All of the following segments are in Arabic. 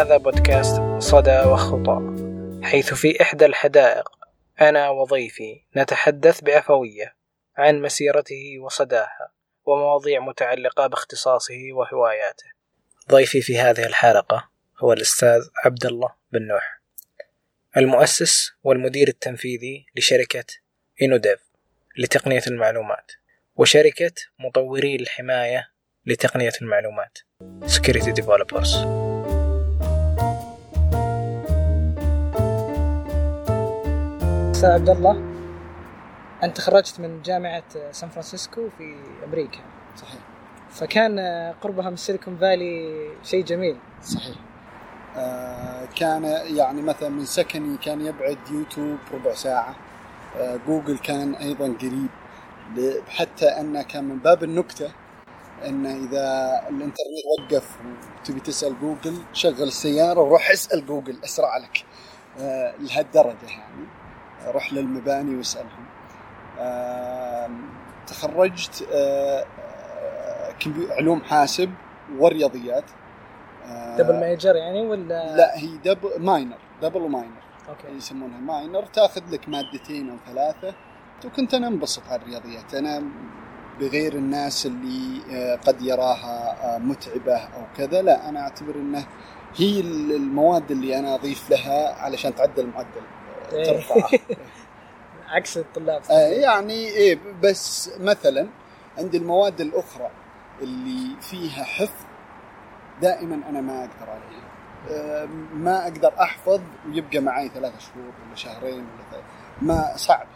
هذا بودكاست صدى وخطى حيث في إحدى الحدائق أنا وضيفي نتحدث بعفوية عن مسيرته وصداها ومواضيع متعلقة باختصاصه وهواياته. ضيفي في هذه الحلقة هو الأستاذ عبد الله بن نوح المؤسس والمدير التنفيذي لشركة إنوديف لتقنية المعلومات وشركة مطوري الحماية لتقنية المعلومات Security Developers. أستاذ عبد الله. أنت تخرجت من جامعة سان فرانسيسكو في أمريكا. صحيح. فكان قربها من سيليكون فالي شيء جميل. صحيح. آه كان يعني مثلا من سكني كان يبعد يوتيوب ربع ساعة. آه جوجل كان أيضا قريب. حتى أنه كان من باب النكتة أن إذا الإنترنت وقف وتبي تسأل جوجل شغل السيارة وروح اسأل جوجل أسرع لك. آه لهالدرجة يعني. روح للمباني واسألهم. آه تخرجت آه علوم حاسب ورياضيات. double major يعني ولا؟ لا هي double minor double و minor أوكي. يسمونها minor تاخذ لك مادتين أو ثلاثة. وكنت أنا انبسط على الرياضيات. أنا بغير الناس اللي قد يراها متعبة أو كذا لا أنا أعتبر إنه هي المواد اللي أنا أضيف لها علشان تعدل المعدل. ترفعه عكس الطلاب. يعني إيه بس مثلا عندي المواد الأخرى اللي فيها حفظ دائما أنا ما أقدر عليها. ما أقدر أحفظ ويبقى معي ثلاثة شهور ولا شهرين ولا ثلاثة. ما صعب.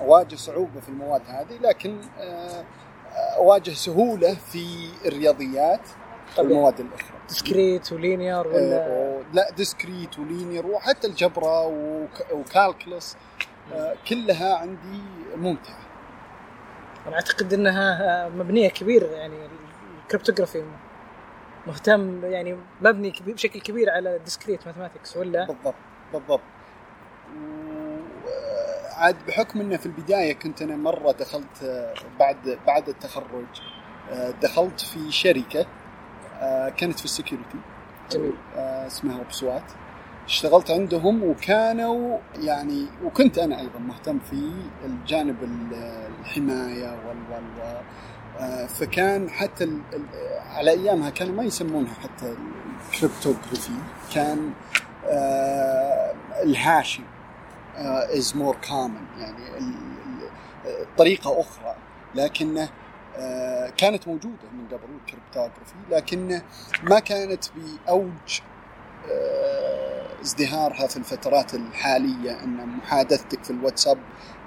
أواجه صعوبة في المواد هذه لكن أواجه سهولة في الرياضيات والمواد الأخرى. discrete و linear ولا لا discrete و linear وحتى ال algebra و calculus كلها عندي ممتعة. أنا أعتقد إنها مبنية كبير يعني ال cryptography مهتم يعني مبني كبير بشكل كبير على discrete mathematics ولا؟ بالضبط بالضبط. عاد بحكم إنه في البداية كنت أنا مرة دخلت بعد بعد التخرج دخلت في شركة كانت في ال security. جميل. اسمها بسوات اشتغلت عندهم وكانوا يعني وكنت أنا أيضا مهتم في الجانب الحماية وال وال فكان حتى ال على أيامها كانوا ما يسمونها حتى ال cryptography. كان ال hashing is more common يعني طريقة أخرى. لكنه كانت موجودة من قبل ال cryptography لكن ما كانت بأوج ازدهارها في الفترات الحالية أن محادثتك في الواتساب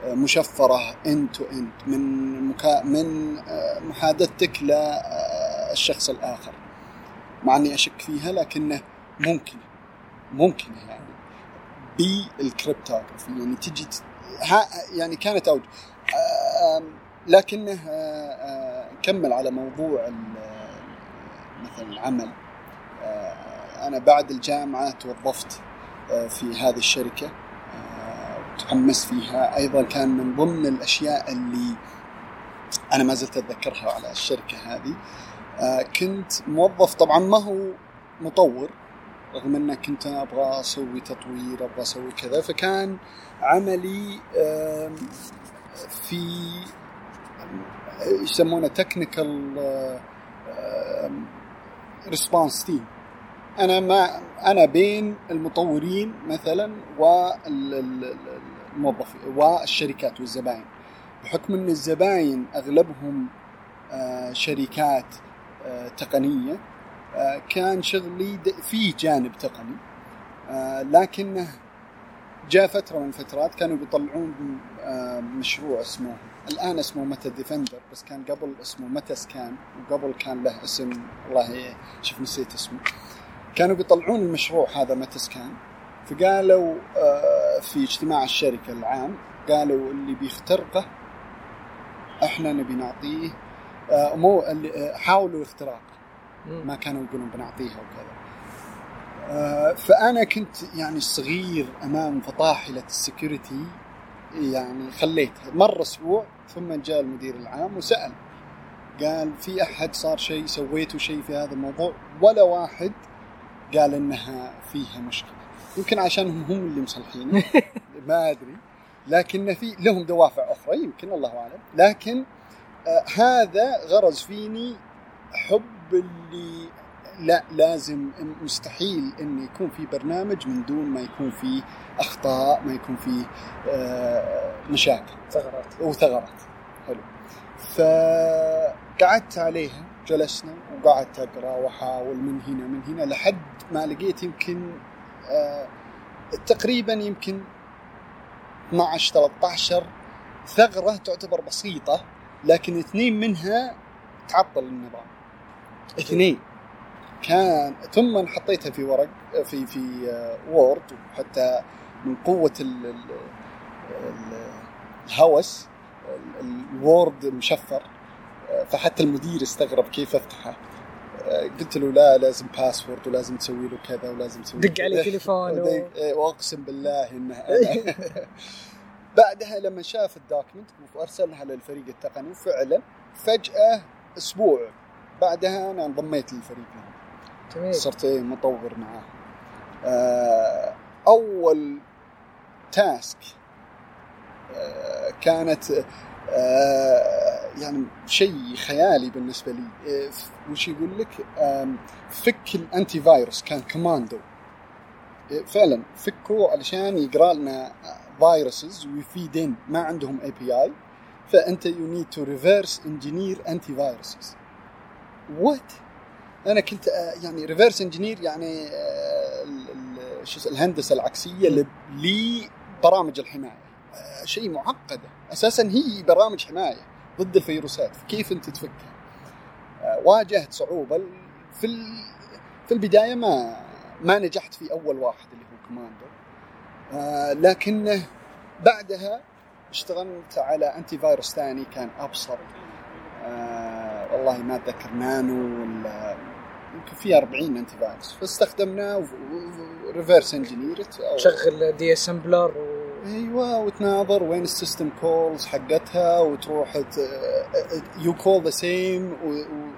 مشفرة end to end من مكا من محادثتك للشخص الآخر. مع أني أشك فيها لكنه ممكن ممكن يعني بالكريبتوغرافي. يعني تجي يعني كانت أوج. لكنه كمل على موضوع مثلا العمل. أنا بعد الجامعة توظفت في هذه الشركة تحمست فيها. أيضا كان من ضمن الأشياء اللي أنا ما زلت أتذكرها على الشركة هذه. كنت موظف طبعا ما هو مطور رغم ان كنت أبغى أسوي تطوير أبغى أسوي كذا فكان عملي في يسمونه technical response team أنا ما أنا بين المطورين مثلا والموظفين والشركات والزباين. بحكم إن الزباين أغلبهم شركات تقنية كان شغلي في جانب تقني. لكنه جاء فترة من الفترات كانوا بيطلعون مشروع اسمه الآن اسمه متى ديفندر بس كان قبل اسمه متى سكان وقبل كان له اسم والله شوف نسيت اسمه. كانوا بيطلعون المشروع هذا متى سكان فقالوا في اجتماع الشركة العام قالوا اللي بيخترقه إحنا نبي نعطيه مو اللي حاولوا اختراقه ما كانوا يقولون بنعطيها وكذا. فأنا كنت يعني صغير أمام فطاحلة السكيورتي يعني خليتها مر أسبوع ثم جاء المدير العام وسأل. قال في أحد صار شيء سويتوا شيء في هذا الموضوع؟ ولا واحد. قال إنها فيها مشكلة. يمكن عشانهم هم اللي مصلحينه ما أدري. لكن في لهم دوافع أخرى يمكن الله أعلم. لكن آه هذا غرز فيني حب اللي لا لازم مستحيل إن يكون في برنامج من دون ما يكون فيه أخطاء ما يكون فيه آه مشاكل. ثغرات. وثغرات حلو. فقعدت عليها جلسنا وقعدت أقرأ وأحاول من هنا من هنا لحد ما لقيت يمكن آه تقريبا يمكن 12 13 ثغرة تعتبر بسيطة لكن اثنين منها تعطل النظام. اثنين. كان ثم حطيتها في ورق في في وورد وحتى من قوة ال ال ال الهوس ال Word مشفر. فحتى المدير استغرب كيف أفتحه. قلت له لا لازم password ولازم تسوي له كذا ولازم تسوي دق عليه تليفون و... وأقسم بالله انه أنا بعدها لما شاف ال document وأرسلها للفريق التقني وفعلا فجأة أسبوع بعدها أنا انضميت للفريق لهم جميل. صرت إيه مطور معاه. آه، أول task آه، كانت آه، يعني شيء خيالي بالنسبة لي. وش يقول لك؟ فك ال antivirus كان كوماندو. فعلا فكوا علشان يقرأ لنا viruses ويفيدين ما عندهم API فأنت you need to reverse engineer antiviruses what أنا كنت يعني reverse engineer يعني شو الهندسة العكسية لبرامج الحماية. شيء معقده أساسا هي برامج حماية ضد الفيروسات. كيف أنت تفكها واجهت صعوبة. في في البداية ما ما نجحت في أول واحد اللي هو كوماندو. لكنه بعدها اشتغلت على antivirus ثاني كان آه والله ما أتذكر نانو ولا يمكن فيه 40 انتي فايروس فاستخدمناه ريفرس انجينيرت شغل دي اسمبلر و... أيوه وتناظر وين السيستم كولز حقتها وتروح يو كول ذا سيم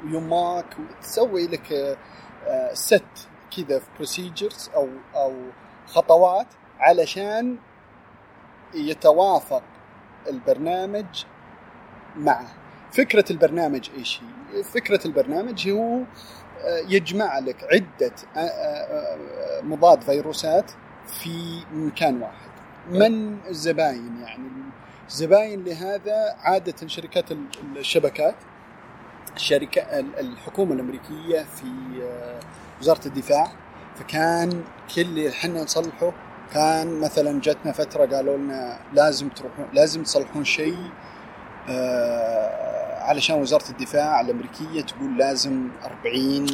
ويماك وتسوي لك ست كذا في بروسيجرز أو أو خطوات علشان يتوافق البرنامج معه فكرة البرنامج إيش هي؟ فكرة البرنامج هو يجمع لك عدة مضاد فيروسات في مكان واحد. من الزباين يعني؟ الزباين لهذا عادة شركات الشبكات الشركة الحكومة الأمريكية في وزارة الدفاع فكان كل اللي إحنا نصلحه كان مثلا جتنا فترة قالوا لنا لازم تروحون لازم تصلحون شيء آه علشان وزارة الدفاع الأمريكية تقول لازم 40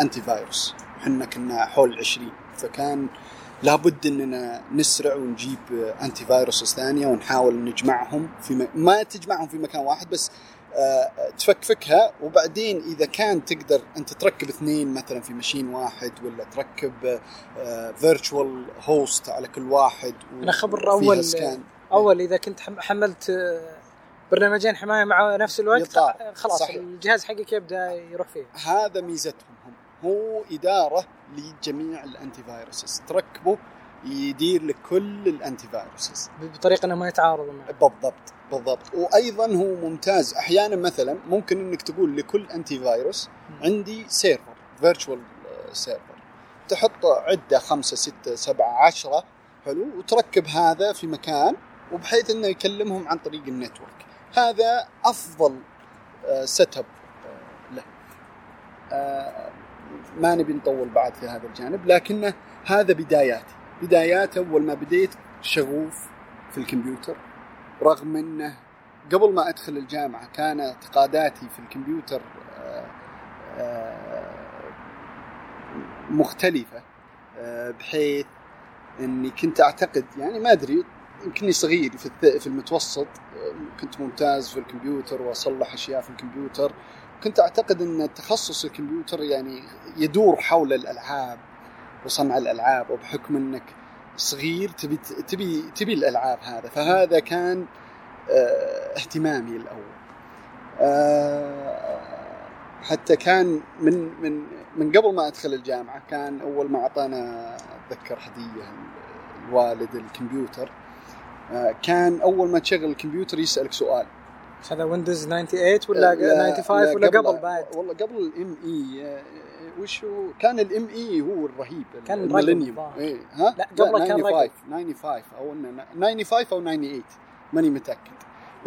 أنتي فايروس إحنا كنا حول 20 فكان لابد إننا نسرع ونجيب انتي فايروس ثانية ونحاول نجمعهم في م... ما تجمعهم في مكان واحد بس آه تفكفكها. وبعدين إذا كان تقدر أنت تركب اثنين مثلا في ماشين واحد ولا تركب virtual آه host على كل واحد أنا خبر أول scan. أول إذا كنت حملت برنامجين حماية مع نفس الوقت يطار. خلاص صحيح. الجهاز حقك يبدأ يروح فيه. هذا ميزتهم هم. هو إدارة لجميع ال antiviruses تركبه يدير لك كل ال antiviruses بطريقة إنه ما يتعارض معه. بالضبط بالضبط. وأيضا هو ممتاز. أحيانا مثلا ممكن إنك تقول لكل antivirus عندي server virtual server. تحط عدة خمسة ستة سبعة عشرة حلو وتركب هذا في مكان وبحيث إنه يكلمهم عن طريق ال network. هذا أفضل setup له. ما نبي نطول بعد في هذا الجانب لكنه هذا بداياتي. بدايات أول ما بديت شغوف في الكمبيوتر رغم إنه قبل ما أدخل الجامعة كان اعتقاداتي في الكمبيوتر مختلفة بحيث إني كنت أعتقد يعني ما أدري يمكنني صغير في في المتوسط. كنت ممتاز في الكمبيوتر وأصلح أشياء في الكمبيوتر. كنت أعتقد أن تخصص الكمبيوتر يعني يدور حول الألعاب وصنع الألعاب وبحكم أنك صغير تبي تبي تبي الألعاب هذا. فهذا كان أه اهتمامي الأول. أه حتى كان من من من قبل ما أدخل الجامعة كان أول ما أعطانا أتذكر هدية الوالد الكمبيوتر. كان أول ما تشغل الكمبيوتر يسألك سؤال. هذا ويندوز 98 ولا لا- 95 لا، ولا قبل بعد؟ والله قبل الإم إي وش هو؟ كان ال ME هو الرهيب كان ال Millennium. إيه ها؟ لا، قبله كان 95 95 أو إنه 95 أو 98 ماني متأكد.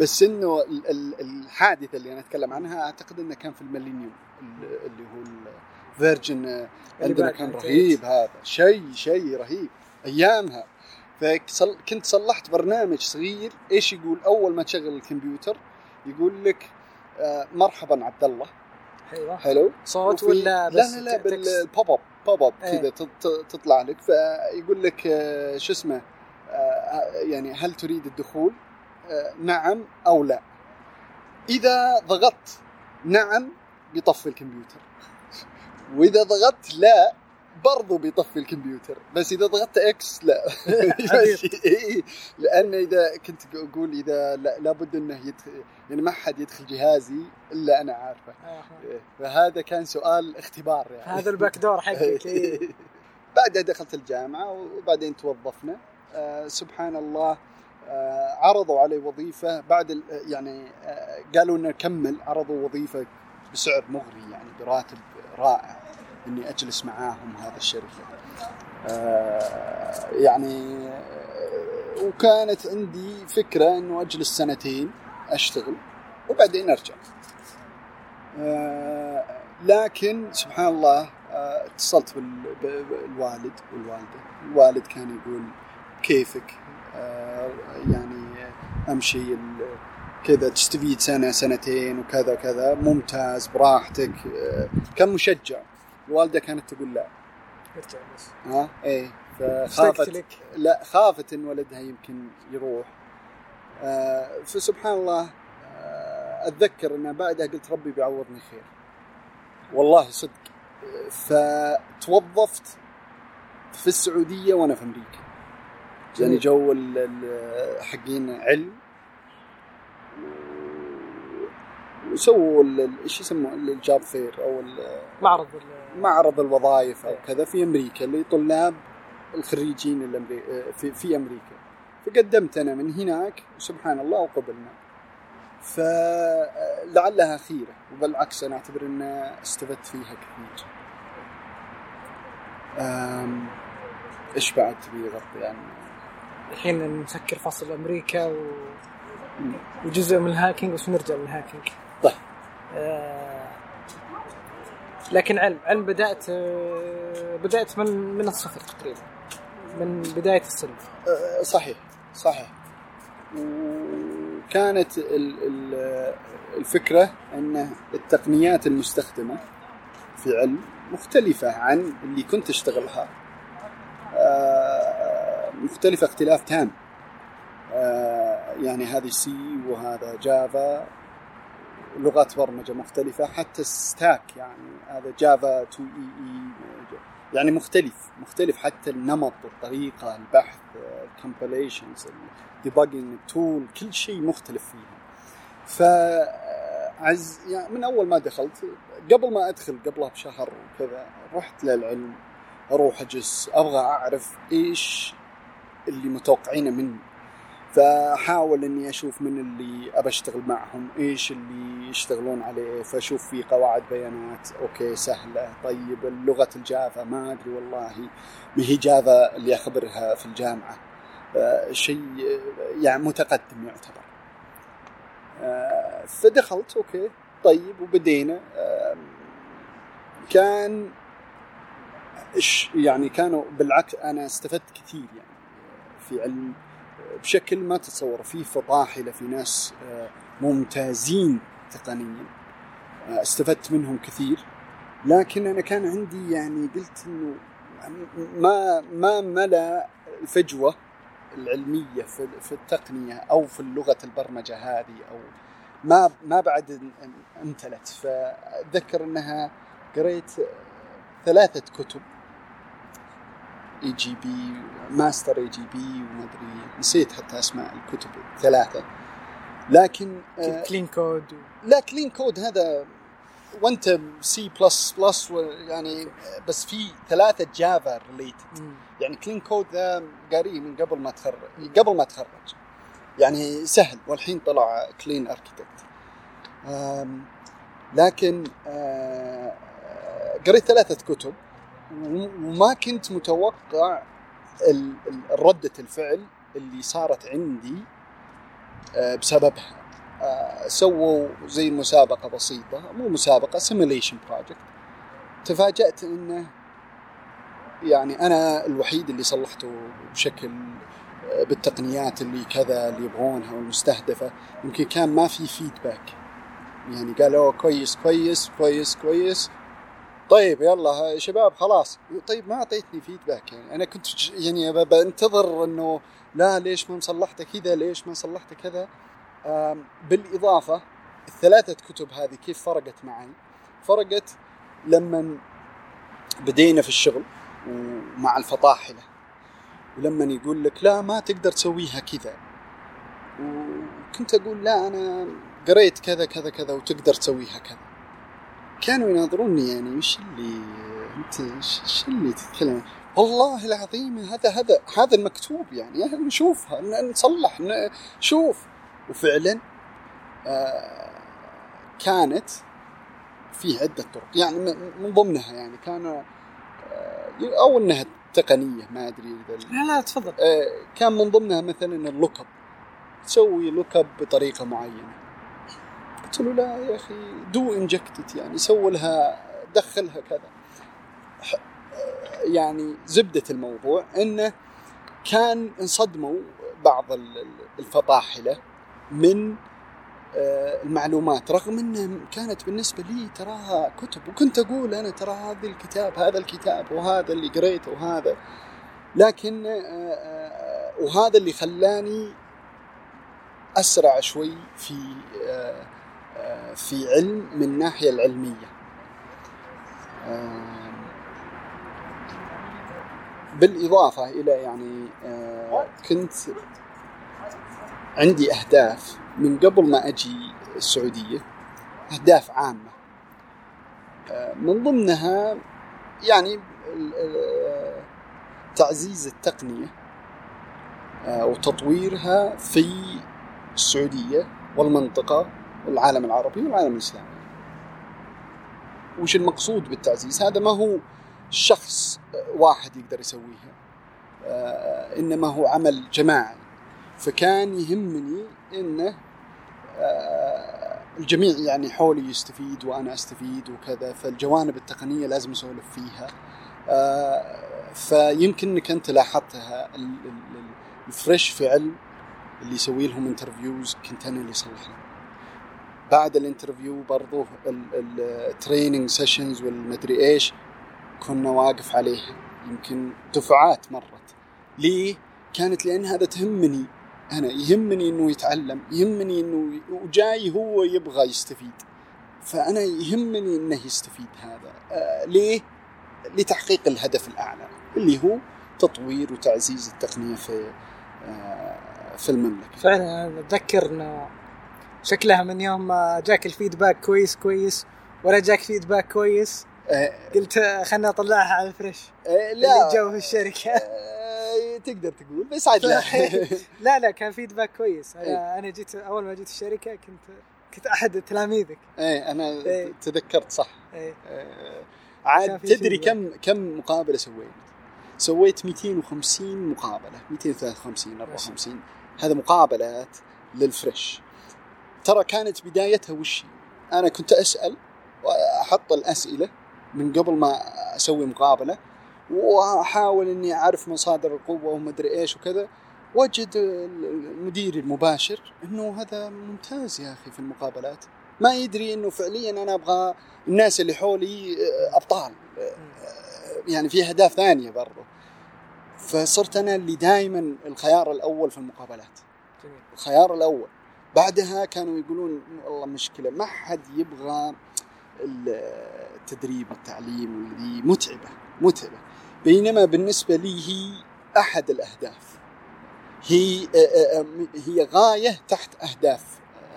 بس إنه ال- ال- الحادثه اللي أنا أتكلم عنها أعتقد إنه كان في ال Millennium ال- اللي هو ال version عندنا كان 98. رهيب هذا شيء شيء رهيب. أيامها. فكنت صلحت برنامج صغير إيش يقول أول ما تشغل الكمبيوتر يقول لك آه، مرحبا عبد الله أيوه حلو صوت ولا لا بس لا لا؟ بالبوب اب بوب اب. كذا تط- تطلع لك فيقول لك آه، شو اسمه آه، يعني هل تريد الدخول؟ نعم أو لا. إذا ضغطت نعم بيطفي الكمبيوتر. وإذا ضغطت لا برضو بيطفي الكمبيوتر بس إذا ضغطت X لا. إيه، لأن إذا كنت أقول إذا لا لابد إنه يدخل يعني ما حد يدخل جهازي إلا أنا عارفه. آه. إيه، فهذا كان سؤال اختبار يعني. هذا الباك دور حقك إيه. بعدها دخلت الجامعة وبعدين توظفنا. آه سبحان الله آه عرضوا علي وظيفة بعد ال- يعني آه قالوا لنا كمل عرضوا وظيفة بسعر مغري يعني براتب رائع. إني أجلس معاهم هذا الشركة. آه يعني آه وكانت عندي فكرة إنه أجلس سنتين أشتغل وبعدين أرجع. آه، لكن سبحان الله آه، اتصلت بالوالد والوالدة. الوالد كان يقول كيفك؟ آه، يعني أمشي كذا تستفيد سنة سنتين وكذا كذا ممتاز براحتك. آه، كان مشجع. الوالده كانت تقول لا. ارجع بس. ها؟ إيه. فخافت لك؟ لا خافت إن ولدها يمكن يروح. آه فسبحان الله آه أتذكر إن بعدها قلت ربي بيعوضني خير. والله صدق. فتوظفت في السعودية وأنا في أمريكا. يعني. جو حقين علم. وسووا إيش يسموه؟ الجاب فير أو معرض معرض الوظائف أو كذا في أمريكا لطلاب الخريجين الأمري... في في أمريكا. فقدمت أنا من هناك وسبحان الله وقبلنا. فلعلها خيرة وبالعكس أنا أعتبر أن استفدت فيها كثير. إيش بعد تبي يعني الحين نسكر فصل أمريكا و... وجزء من ال hacking بس نرجع لل hacking. طيب. آه... لكن علم علم بدأت آه... بدأت من من الصفر تقريبا. من بداية السلم أه، صحيح صحيح. وكانت ال- ال- الفكرة أن التقنيات المستخدمة في علم مختلفة عن اللي كنت أشتغلها. أه، مختلفة اختلاف تام. يعني هذه C وهذا Java لغات برمجة مختلفة حتى ال stack يعني هذا Java 2 EE يعني مختلف مختلف حتى النمط الطريقة البحث ال compilations ال debugging tool كل شيء مختلف فيها ف عز يعني من أول ما دخلت قبل ما أدخل قبلها بشهر وكذا رحت للعلم أروح أجلس أبغى أعرف إيش اللي متوقعينه مني. فاحاول إني أشوف من اللي أبى أشتغل معهم إيش اللي يشتغلون عليه فأشوف في قواعد بيانات okay سهلة طيب لغة ال Java ما أدري والله ما هي Java اللي أخبرها في الجامعة. آه، شيء يعني متقدم يعتبر. آه، فدخلت okay طيب وبدينا. آه، كان يعني كانوا بالعكس أنا استفدت كثير يعني في علم بشكل ما تتصور في فطاحله في ناس آه، ممتازين تقنيا. آه، استفدت منهم كثير. لكن أنا كان عندي يعني قلت إنه ما ما ملا الفجوة العلمية في التقنية أو في لغة البرمجة هذه أو ما ما بعد امتلت. فاتذكر إنها قريت ثلاثة كتب. اي جي بي ماستر اي جي بي وما ادري نسيت حتى أسماء الكتب الثلاثة. لكن آه، Clean Code. لا Clean Code هذا وأنت C plus plus يعني بس في ثلاثة Java related. يعني Clean Code ذا قاريه من قبل ما تخرج قبل ما تخرج. يعني سهل والحين طلع Clean Architect لكن آه، قريت ثلاثة كتب. وما كنت متوقع ردة الفعل اللي صارت عندي آه، بسببها. آه، سووا زي مسابقة بسيطة مو مسابقة simulation project تفاجأت انه يعني أنا الوحيد اللي صلحته بشكل آه، بالتقنيات اللي كذا اللي يبغونها والمستهدفة. يمكن كان ما في فيدباك يعني قالوا كويس كويس كويس كويس. طيب يلا شباب خلاص. طيب ما أعطيتني فيدباك يعني أنا كنت يعني بنتظر إنه لا ليش ما صلحته كذا ليش ما صلحته كذا. بالإضافة الثلاثة كتب هذه كيف فرقت معي. فرقت لما بدينا في الشغل ومع الفطاحلة ولما يقول لك لا ما تقدر تسويها كذا. وكنت أقول لا أنا قريت كذا كذا كذا وتقدر تسويها كذا. كانوا يناظروني يعني وش اللي أنت إيش اللي تتكلم؟ والله العظيم هذا هذا هذا المكتوب يعني نشوفها نصلح ن- شوف. وفعلا آه كانت في عدة طرق يعني من من ضمنها يعني كان آه أو إنها تقنية ما أدري إذا لا لا تفضل. آه، كان من ضمنها مثلا ال look up تسوي look up بطريقة معينة. قلت له لا يا أخي do inject it يعني سوي لها دخلها كذا. يعني زبدة الموضوع إنه كان انصدموا بعض ال- ال- الفطاحله من آه، المعلومات رغم إنها كانت بالنسبة لي تراها كتب وكنت أقول أنا ترى هذا الكتاب هذا الكتاب وهذا اللي قريته وهذا. لكن آه، آه، وهذا اللي خلاني أسرع شوي في في علم من الناحيه العلمية. آه، بالإضافة إلى يعني آه، كنت عندي أهداف من قبل ما أجي السعودية أهداف عامة. آه، من ضمنها يعني تعزيز التقنية آه، وتطويرها في السعودية والمنطقة. والعالم العربي والعالم الإسلامي. وش المقصود بالتعزيز؟ هذا ما هو شخص واحد يقدر يسويها آه، إنما هو عمل جماعي فكان يهمني إنه آه، الجميع يعني حولي يستفيد وأنا أستفيد وكذا فالجوانب التقنية لازم أسولف فيها آه، فيمكن انك أنت لاحظتها ال- ال- ال- ال fresh في علم اللي يسوي لهم interviews كنت أنا اللي اصلح لهم بعد ال interview برضو ال training sessions والمدري إيش كنا واقف عليه. يمكن دفعات مرت. ليه؟ كانت لأن هذا تهمني أنا. يهمني إنه يتعلم. يهمني إنه وجاي هو يبغى يستفيد. فأنا يهمني إنه يستفيد هذا. آه ليه؟ لتحقيق الهدف الأعلى اللي هو تطوير وتعزيز التقنية في آه في المملكة. فعلا أتذكر إنه شكلها من يوم ما جاك الفيدباك كويس كويس ولا جاك feedback كويس. آه قلت خلنا اطلعها على ال fresh. اللي لا. جو في الشركة. آه تقدر تقول بس عاد لا. لا لا كان feedback كويس. إيه. أنا أنا جيت أول ما جيت الشركة كنت كنت أحد تلاميذك. إيه أنا إيه. تذكرت صح. إيه. كان عاد تدري كم كم مقابلة سويت؟ سويت 250 مقابلة. 253 54 هذا مقابلات للفريش. ترى كانت بدايتها وش؟ أنا كنت أسأل وأحط الأسئلة من قبل ما أسوي مقابلة وأحاول إني أعرف مصادر القوة ومدري إيش وكذا. وجد المدير المباشر إنه هذا ممتاز يا أخي في المقابلات. ما يدري إنه فعليا أنا أبغى الناس اللي حولي أبطال يعني في أهداف ثانية برضو. فصرت أنا اللي دائما الخيار الأول في المقابلات. جميل. الخيار الأول. بعدها كانوا يقولون والله مشكلة ما حد يبغى التدريب والتعليم والذي متعبة متعبة. بينما بالنسبة لي هي أحد الأهداف. هي آه، آه، هي غاية تحت أهداف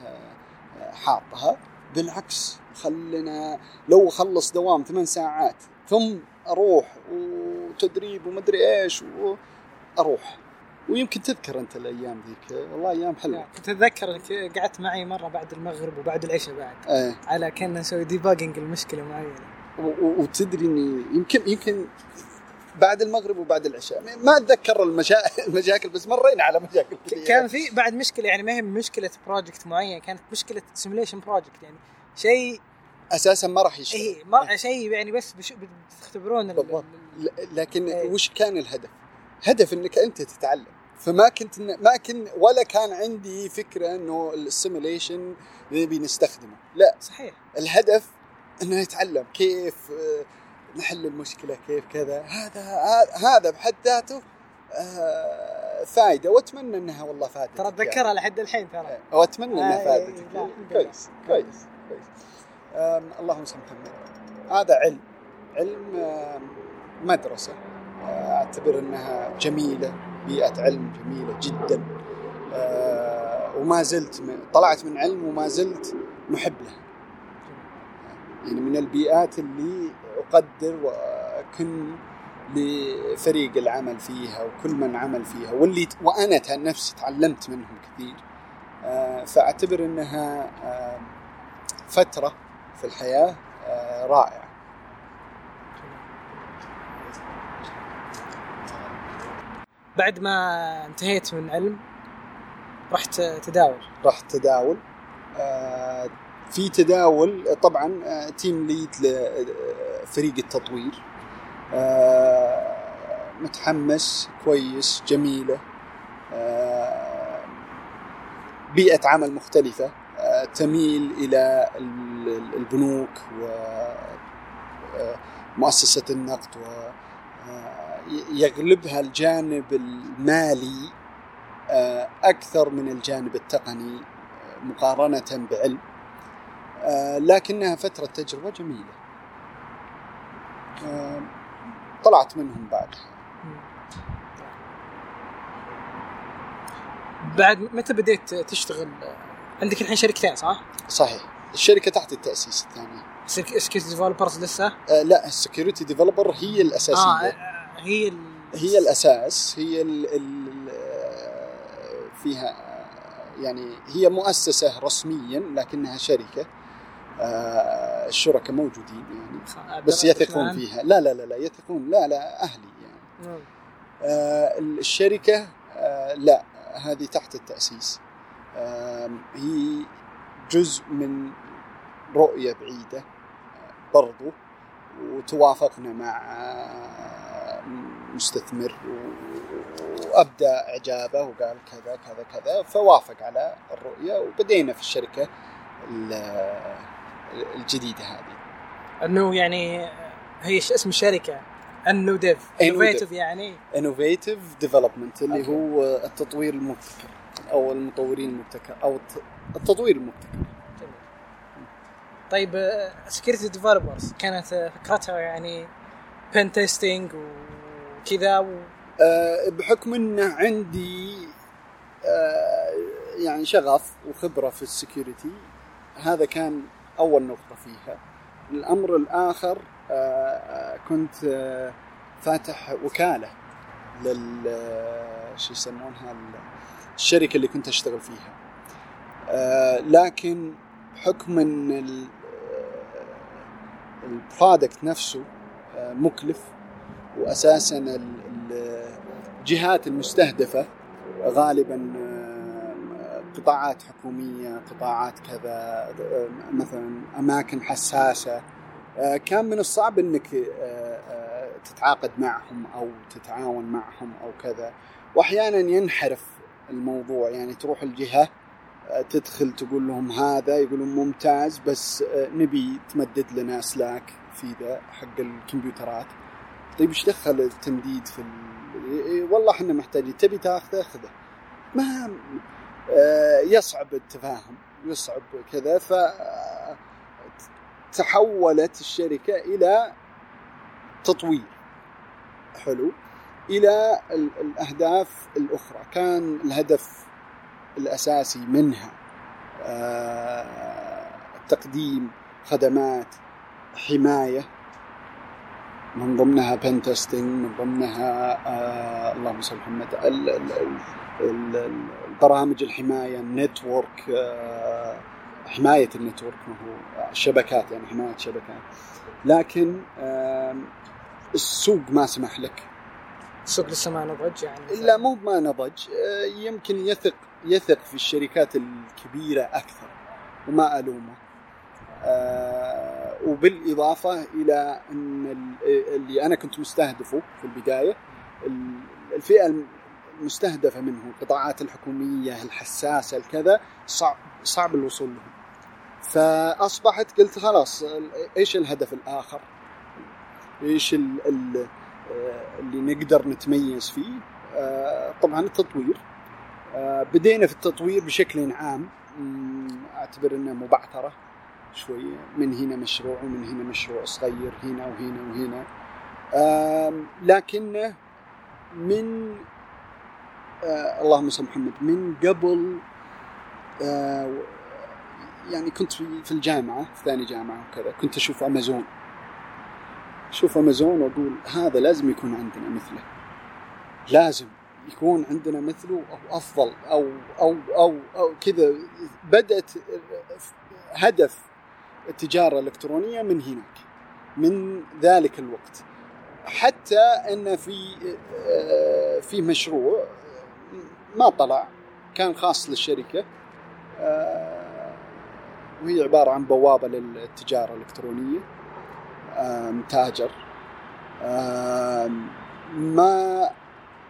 آه، حاطها. بالعكس خلنا لو أخلص دوام ثمان ساعات ثم أروح وتدريب ومدري إيش وأروح ويمكن تذكر أنت الأيام ذيك. والله أيام حلوة. كنت اتذكر قعدت معي مرة بعد المغرب وبعد العشاء بعد. إيه. على كنا نسوي debugging المشكلة معينة. وتدري إني يمكن يمكن بعد المغرب وبعد العشاء. ما أتذكر المشا... المشاكل بس مرينا على مشاكل كثيرة. كان في بعد مشكلة يعني ما هي مشكلة project معين كانت مشكلة simulation project يعني شيء أساسا ما راح يشتغل. اي ما شيء يعني بس بش- بتختبرون ال- بالضبط. لكن إيه. وش كان الهدف؟ هدف إنك أنت تتعلم. فما كنت ما كن ولا كان عندي فكرة إنه السيموليشن نبي نستخدمه. لا. صحيح. الهدف إنه نتعلم كيف آه، نحل المشكلة كيف كذا. هذا هذا- بحد ذاته آه، فائده وأتمنى إنها والله فادت ترى اتذكرها لحد الحين ترى. واتمنى إنها إيه، الحمد لله. كويس كويس كويس. آم، اللهم صل محمد. هذا علم. علم مدرسة. آه، أعتبر إنها جميلة. بيئة علم جميلة جدا. آه، وما زلت طلعت من علم وما زلت محب لها. يعني من البيئات اللي أقدر وأكن لفريق العمل فيها وكل من عمل فيها واللي وأنا ت- نفسي تعلمت منهم كثير. آه، فأعتبر إنها آه، فترة في الحياة آه، بعد ما انتهيت من علم رحت تداول. راح تداول. آه، في تداول طبعا آه، تيم ليد لفريق التطوير. آه، متحمس كويس جميلة. بيئة عمل مختلفة. تميل إلى ال- البنوك ومؤسسه النقد ويغلبها الجانب المالي آه، أكثر من الجانب التقني آه، مقارنة بعلم. آه، لكنها فترة تجربة جميلة. آه، طلعت منهم بعدها. بعد متى بديت تشتغل؟ عندك الحين شركتين صح؟ صحيح. الشركة تحت التأسيس الثاني Security Developers لسه؟ آه، لا ال Security Developer هي الأساسية. آه هي ال... هي الأساس هي ال ال فيها يعني هي مؤسسة رسميا لكنها شركة آه، الشركاء موجودين يعني بس يثقون فيها. لا لا لا لا يثقون لا لا أهلي يعني. مم. آه، الشركة آه، لا هذه تحت التأسيس. هي جزء من رؤية بعيدة برضو وتوافقنا مع مستثمر و- وأبدى إعجابه وقال كذا كذا كذا فوافق على الرؤية وبدينا في الشركة ال- الجديدة هذه أنه يعني هي اسم الشركة Inno Dev Innovative. Innovative يعني Innovative Development اللي okay. هو التطوير المبتكر أو المطورين المبتكر أو الت- التطوير المبتكر جميل. طيب Security Developers كانت آه، فكرتها يعني pen testing وكذا و... آه، بحكم إنه عندي آه، يعني شغف وخبرة في ال security هذا كان أول نقطة فيها. الأمر الآخر آه، كنت آه، فاتح وكالة لل آه، شو يسمونها ال- الشركة اللي كنت أشتغل فيها. آه، لكن بحكم إن ال- البرودكت نفسه مكلف واساسا ال- ال- الجهات المستهدفة غالبا آه، قطاعات حكومية قطاعات كذا آه، مثلا أماكن حساسة. آه، كان من الصعب إنك تتعاقد معهم أو تتعاون معهم أو كذا. واحيانا ينحرف الموضوع يعني تروح الجهة تدخل تقول لهم هذا يقولون ممتاز بس نبي تمدد لنا سلاك في ذا حق الكمبيوترات. طيب إيش دخل التمديد في ال... إيه والله إحنا محتاجين تبي تاخذه؟ خذه ما آه، يصعب التفاهم يصعب كذا. ف تحولت الشركة إلى تطوير. حلو. إلى ال- الأهداف الأخرى. كان الهدف الأساسي منها آه، تقديم خدمات حماية. من ضمنها pen testing من ضمنها آه اللهم صل محمد البرامج الحماية ال network آه حماية ال network ما هو الشبكات يعني حماية شبكات. لكن آم، السوق ما سمح لك. السوق لسه ما نضج يعني؟ لا مو ما نضج آه، يمكن يثق يثق في الشركات الكبيرة أكثر وما ألومه. آه، وبالإضافة إلى أن ال- اللي أنا كنت مستهدفه في البداية ال- الفئة المستهدفة منه القطاعات الحكومية الحساسة الكذا صعب صعب الوصول لهم فأصبحت قلت خلاص إيش الهدف الآخر؟ إيش ال- ال- اللي نقدر نتميز فيه؟ آه، طبعا التطوير آه، بدينا في التطوير بشكل عام أعتبر إنه مبعثرة شوي من هنا مشروع ومن هنا مشروع صغير هنا وهنا وهنا. لكنه من آه اللهم صل محمد من قبل آه يعني كنت في الجامعة في ثاني جامعة وكذا كنت أشوف أمازون. أشوف أمازون وأقول هذا لازم يكون عندنا مثله. لازم يكون عندنا مثله أو أفضل أو أو أو, أو كذا. بدأت هدف التجارة الإلكترونية من هناك من ذلك الوقت. حتى أن في آه، في مشروع ما طلع كان خاص للشركة آه، وهي عبارة عن بوابة للتجارة الإلكترونية آه، تاجر آه، ما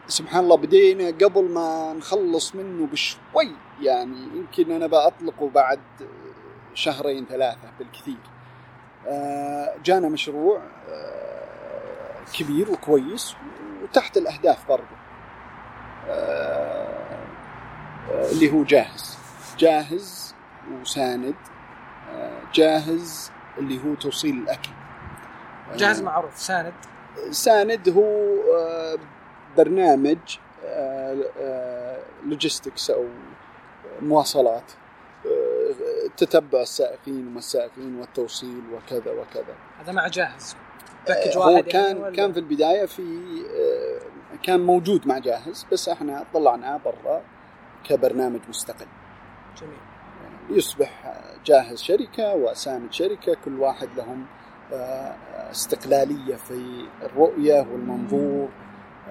سبحان الله بدينا قبل ما نخلص منه بشوي يعني يمكن أنا بأطلقه بعد شهرين ثلاثة بالكثير. آه، جانا مشروع آه، كبير وكويس وتحت الأهداف برضه آه، اللي هو جاهز. جاهز وساند. جاهز اللي هو توصيل الأكل. جاهز معروف. ساند. ساند هو برنامج logistics أو مواصلات. تتبع السائقين وما السائقين والتوصيل وكذا وكذا. هذا مع جاهز. package هو واحد كان يعني كان في البداية في آه، كان موجود مع جاهز بس إحنا طلعناه برا كبرنامج مستقل. جميل. يصبح جاهز شركة وساند شركة كل واحد لهم آه، استقلالية في الرؤية والمنظور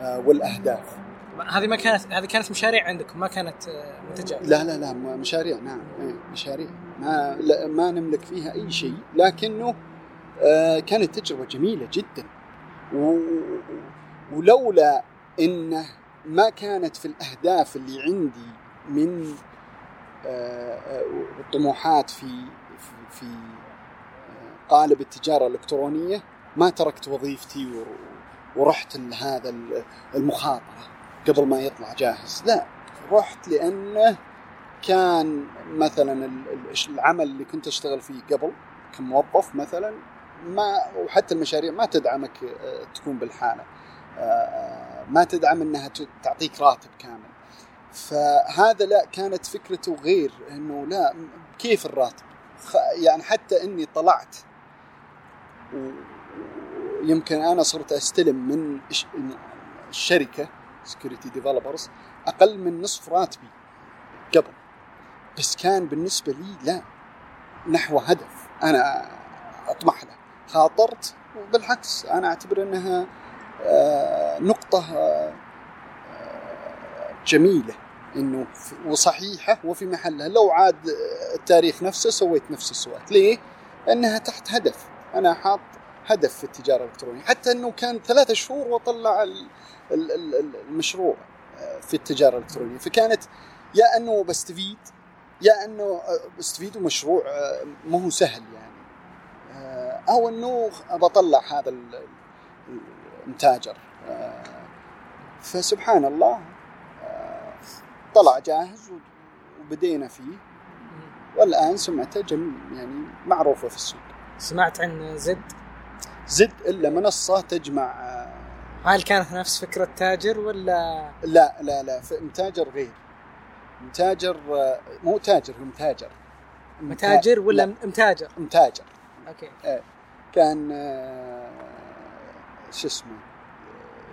آه، والأهداف. هذه ما كانت هذه كانت مشاريع عندكم ما كانت آه، منتجات. لا لا لا مشاريع نعم إيه، مشاريع. ما لا ما نملك فيها أي شيء لكنه آه، كانت تجربة جميلة جدا. ولولا إنه ما كانت في الأهداف اللي عندي من آه، آه، في في, قالب التجارة الإلكترونية ما تركت وظيفتي ورحت لهذا ال- المخاطرة. قبل ما يطلع جاهز. لا رحت لأنه كان مثلا ال- ال- العمل اللي كنت أشتغل فيه قبل كموظف مثلا ما وحتى المشاريع ما تدعمك آه، تكون بالحالة. آه، ما تدعم إنها تعطيك راتب كامل. فهذا لا كانت فكرته غير إنه لا كيف الراتب؟ يعني حتى إني طلعت ويمكن أنا صرت أستلم من الش- الشركة security developers أقل من نصف راتبي قبل. بس كان بالنسبة لي لا نحو هدف. أنا أطمح له. خاطرت وبالعكس أنا أعتبر أنها آه، نقطة آه، جميلة. إنه وصحيحة وفي محلها. لو عاد التاريخ نفسه سويت نفس السوات ليه؟ لأنها تحت هدف. أنا حاط هدف في التجارة الإلكترونية. حتى إنه كان ثلاثة شهور ال- المشروع آه، في التجارة الإلكترونية. فكانت يا أنه بستفيد يا أنه آه، بستفيد ومشروع آه، ما هو سهل يعني. أو أنه بطلع هذا ال- ال- المتاجر. فسبحان الله طلع جاهز وبدينا فيه. والآن سمعته جميل يعني معروفة في السوق. سمعت عن زد؟ زد إلا منصة تجمع هل كانت نفس فكرة تاجر ولا لا لا لا متاجر غير. متاجر آه، مو تاجر هو متاجر متاجر ولا لا، متاجر؟ متاجر. أوكي. كان آه، شو اسمه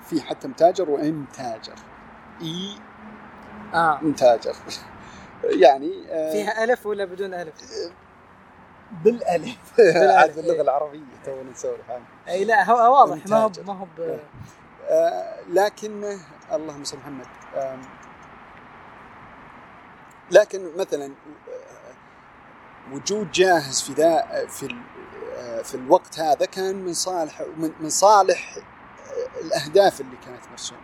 في حتى متاجر وامتاجر إي آه. متاجر. يعني آه، فيها ألف ولا بدون ألف؟ بالألف. باللغة إيه. العربية تونا نسولف عنها إي لا هو واضح. ما هو. ما هو آه، لكن اللهم صل محمد لكن مثلا آه، وجود جاهز في ذا في آه، في الوقت هذا كان من صالح من صالح الأهداف اللي كانت مرسومة.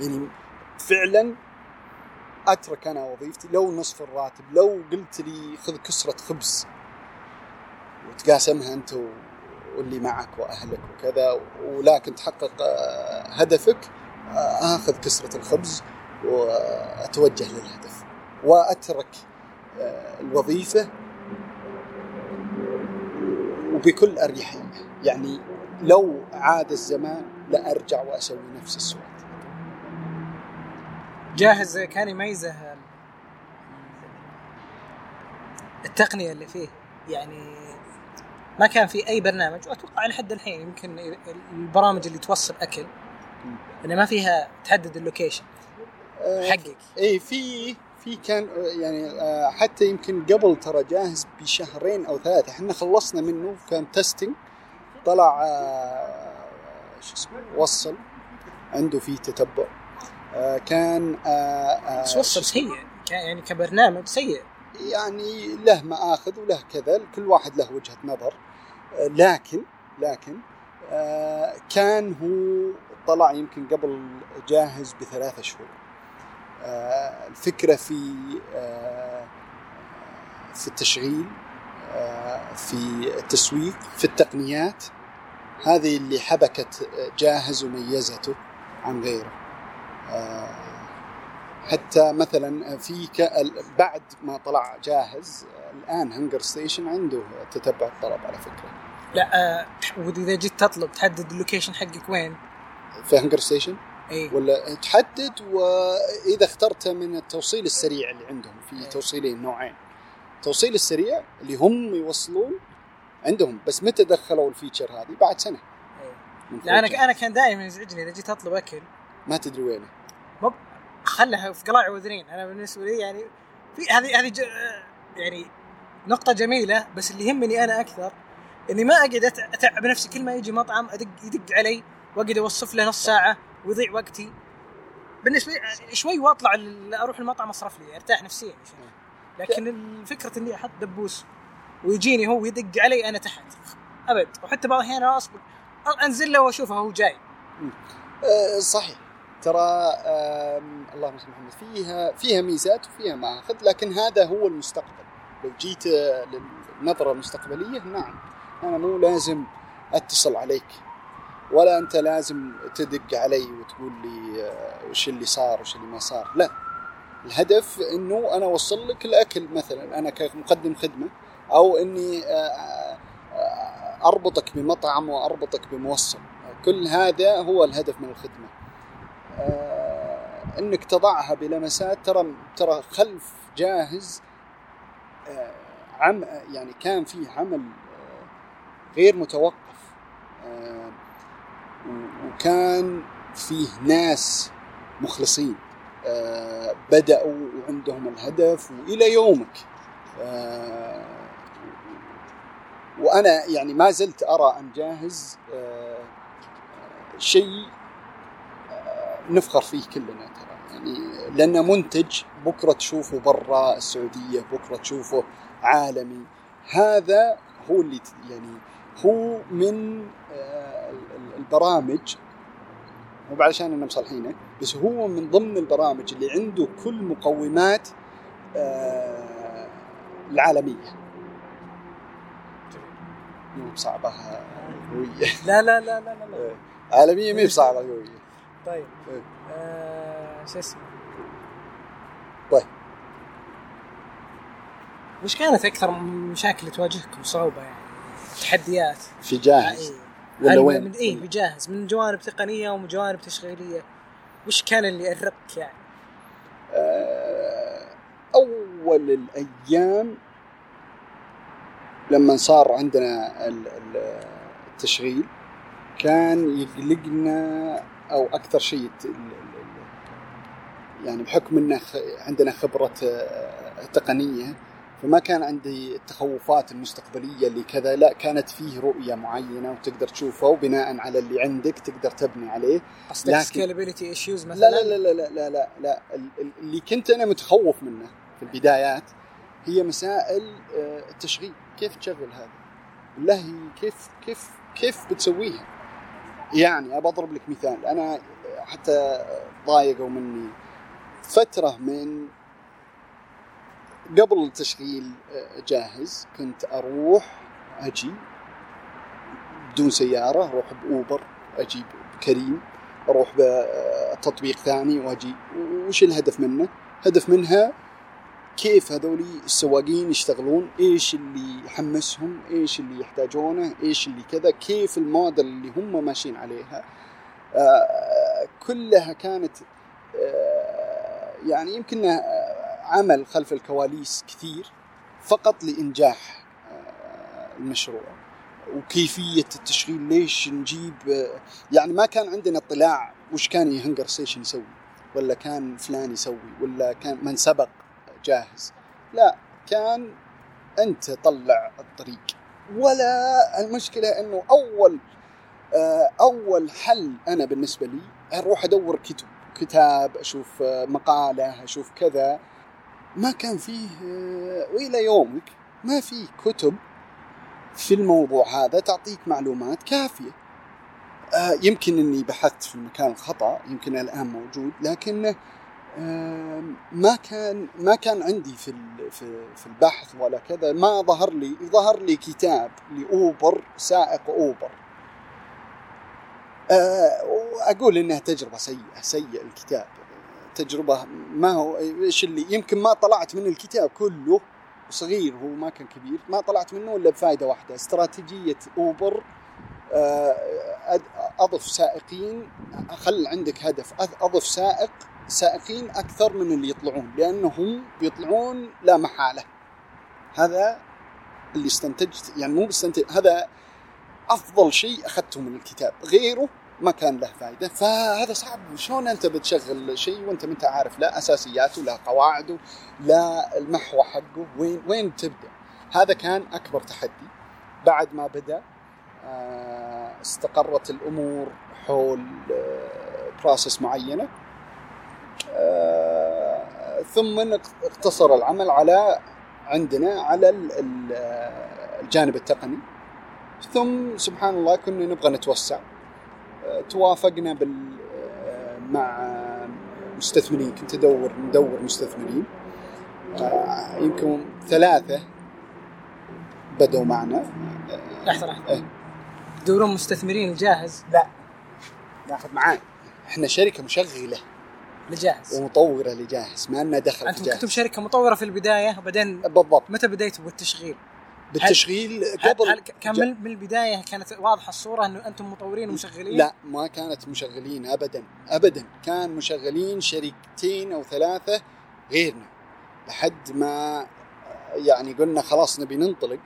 يعني فعلا أترك أنا وظيفتي لو نصف الراتب لو قلت لي خذ كسرة خبز وتقاسمها أنت واللي معك وأهلك وكذا ولكن تحقق آه، هدفك آه، آخذ كسرة الخبز وأتوجه للهدف وأترك آه، الوظيفة وبكل أريحية. يعني لو عاد الزمان لأرجع وأسوي نفس السؤال جاهز كان يميزه التقنية اللي فيه. يعني ما كان في أي برنامج وأتوقع لحد الحين يمكن البرامج اللي توصل أكل انه ما فيها تحدد ال location. آه، حقك. إي في في كان يعني آه، حتى يمكن قبل ترى جاهز بشهرين أو ثلاثة إحنا خلصنا منه كان testing طلع آه، شو اسمه وصل عنده في تتبع. كان بس وصل؟ سيء يعني كبرنامج سيء. يعني له مآخذ وله كذا كل واحد له وجهة نظر. آه، لكن لكن آه، كان هو طلع يمكن قبل جاهز بثلاثة شهور. آه، الفكرة في في التشغيل في التسويق في التقنيات. هذه اللي حبكت جاهز وميزته عن غيره. حتى مثلا في. بعد ما طلع جاهز الآن هنجر ستيشن عنده تتبع الطلب على فكرة. لا آه واذا جيت تطلب تحدد ال location حقك وين؟ في هنجر ستيشن إي. ولا تحدد وإذا اخترت من التوصيل السريع اللي عندهم في إيه. توصيلين نوعين. التوصيل السريع اللي هم يوصلون عندهم بس متى دخلوا الفيتشر هذه؟ بعد سنة. لا أنا 4G. أنا كان دائما يزعجني إذا جيت أطلب أكل. ما تدري وينه. خلها في قلاع وذنين أنا بالنسبة لي يعني في هذه هذه يعني نقطة جميلة بس اللي يهمني أنا أكثر إني ما أقعد أتعب نفسي. كل ما يجي مطعم ادق يدق علي وأقعد أوصف له نص ساعة ويضيع وقتي. بالنسبة لي شوي وأطلع أروح المطعم أصرف لي أرتاح نفسيا. لكن الفكرة إني أحط دبوس ويجيني هو يدق علي أنا تحت. أبد. وحتى بعض الأحيان أصبر أنزل له وأشوفه هو جاي. آه، صحيح. ترى اللهم صل محمد فيها فيها ميزات وفيها مآخذ لكن هذا هو المستقبل. لو جيت للنظرة المستقبلية نعم أنا مو لازم أتصل عليك ولا أنت لازم تدق علي وتقول لي آه، وش اللي صار وش اللي ما صار. لا الهدف إنه أنا أوصل لك الأكل مثلا أنا كمقدم خدمة أو إني آه، آه، أربطك بمطعم وأربطك بموصل. كل هذا هو الهدف من الخدمة. إنك تضعها بلمسات ترى ترى خلف جاهز آه، عم يعني كان في عمل آه، غير متوقف آه، وكان فيه ناس مخلصين آه، بدأوا وعندهم الهدف وإلى يومك. آه، وأنا يعني ما زلت أرى أن جاهز آه، آه، شيء آه، نفخر فيه كلنا ترى. يعني لأنه منتج بكرة تشوفه برا السعودية بكرة تشوفه عالمي. هذا هو اللي يعني هو من آه، ال- ال- البرامج مو علشان اننا مصلحينه بس هو من ضمن البرامج اللي عنده كل مقومات آه، العالمية. مو بصعبة قويه لا لا لا لا لا, لا. عالمية مو بصعبة قويه طيب. آه شو اسمه طيب. وش كانت أكثر مشاكل تواجهكم صعوبة يعني تحديات في جاهز إيه. ولا وين؟ من إيه بجاهز من جوانب تقنية ومن جوانب تشغيلية وش كان اللي ارقك يعني آه، أول الأيام لما صار عندنا ال- ال- التشغيل كان يقلقنا أو أكثر شيء يعني بحكم ان خ- عندنا خبرة آه، تقنية فما كان عندي التخوفات المستقبلية اللي كذا لا كانت فيه رؤية معينة وتقدر تشوفها وبناء على اللي عندك تقدر تبني عليه. قصدك scalability issues مثلا؟ لا لا لا لا لا لا لا, لا. ال- ال- اللي كنت أنا متخوف منه في البدايات هي مسائل آه، التشغيل. كيف تشغل هذا؟ بالله كيف كيف كيف بتسويها؟ يعني أبى أضرب لك مثال. أنا حتى ضايقوا مني فترة من قبل التشغيل آه، جاهز. كنت أروح أجي بدون سيارة أروح بأوبر أجي بكريم أروح بتطبيق ثاني وأجي. وش الهدف منه؟ هدف منها كيف هذولي السواقين يشتغلون؟ إيش اللي يحمسهم؟ إيش اللي يحتاجونه؟ إيش اللي كذا؟ كيف الموديل اللي هم ماشيين عليها؟ آه، كلها كانت آه، يعني يمكن عمل خلف الكواليس كثير فقط لإنجاح آه، المشروع. وكيفية التشغيل ليش نجيب آه، يعني ما كان عندنا اطلاع وش كان يهنجر ستيشن يسوي ولا كان فلان يسوي ولا كان من سبق جاهز. لا كان أنت طلع الطريق. ولا المشكلة إنه أول آه، أول حل أنا بالنسبة لي أروح أدور كتب كتاب أشوف آه، مقالة أشوف كذا. ما كان فيه آه، وإلى يومك ما في كتب في الموضوع هذا تعطيك معلومات كافية. يمكن إني بحثت في المكان الخطأ يمكن الآن موجود لكنه ما كان ما كان عندي في في البحث ولا كذا. ما ظهر لي ظهر لي كتاب لأوبر سائق أوبر. آه، وأقول إنها تجربة سيئة سيء الكتاب. تجربة ما هو إيش اللي يمكن ما طلعت من الكتاب كله صغير هو ما كان كبير ما طلعت منه إلا بفائده واحدة. استراتيجية أوبر آه، أضف سائقين خل عندك هدف أضف سائق سائقين أكثر من اللي يطلعون لأنهم بيطلعون لا محالة. هذا اللي استنتجت يعني مو بستنتج هذا أفضل شيء أخذته من الكتاب. غيره ما كان له فائده فهذا صعب. شلون أنت بتشغل شيء وأنت ما أنت عارف؟ لا أساسياته لا قواعده لا المحور حقه. وين وين تبدأ؟ هذا كان أكبر تحدي بعد ما بدأ آه، استقرت الأمور حول بروسس معينة. آه، ثم اقتصر العمل على عندنا على ال- الجانب التقني. ثم سبحان الله كنا نبغى نتوسع. آه، توافقنا بال آه، مع مستثمرين. كنت ادور ندور مستثمرين. آه، يمكن ثلاثة بدوا معنا. لحظة لحظة. إيه. تدورون مستثمرين جاهز؟ لا. ناخذ معانا. إحنا شركة مشغلة. لجاهز. ومطورة لجاهز ما لنا دخل أنتم كنتم جاهز شركه مطورة في البداية وبعدين بالضبط. متى بديتوا بالتشغيل؟ بالتشغيل قبل هل كان جا- من البداية كانت واضحة الصورة إنه أنتم مطورين ومشغلين؟ لا ما كانت مشغلين ابدا. ابدا كان مشغلين شركتين أو ثلاثة غيرنا. لحد ما يعني قلنا خلاص نبي ننطلق.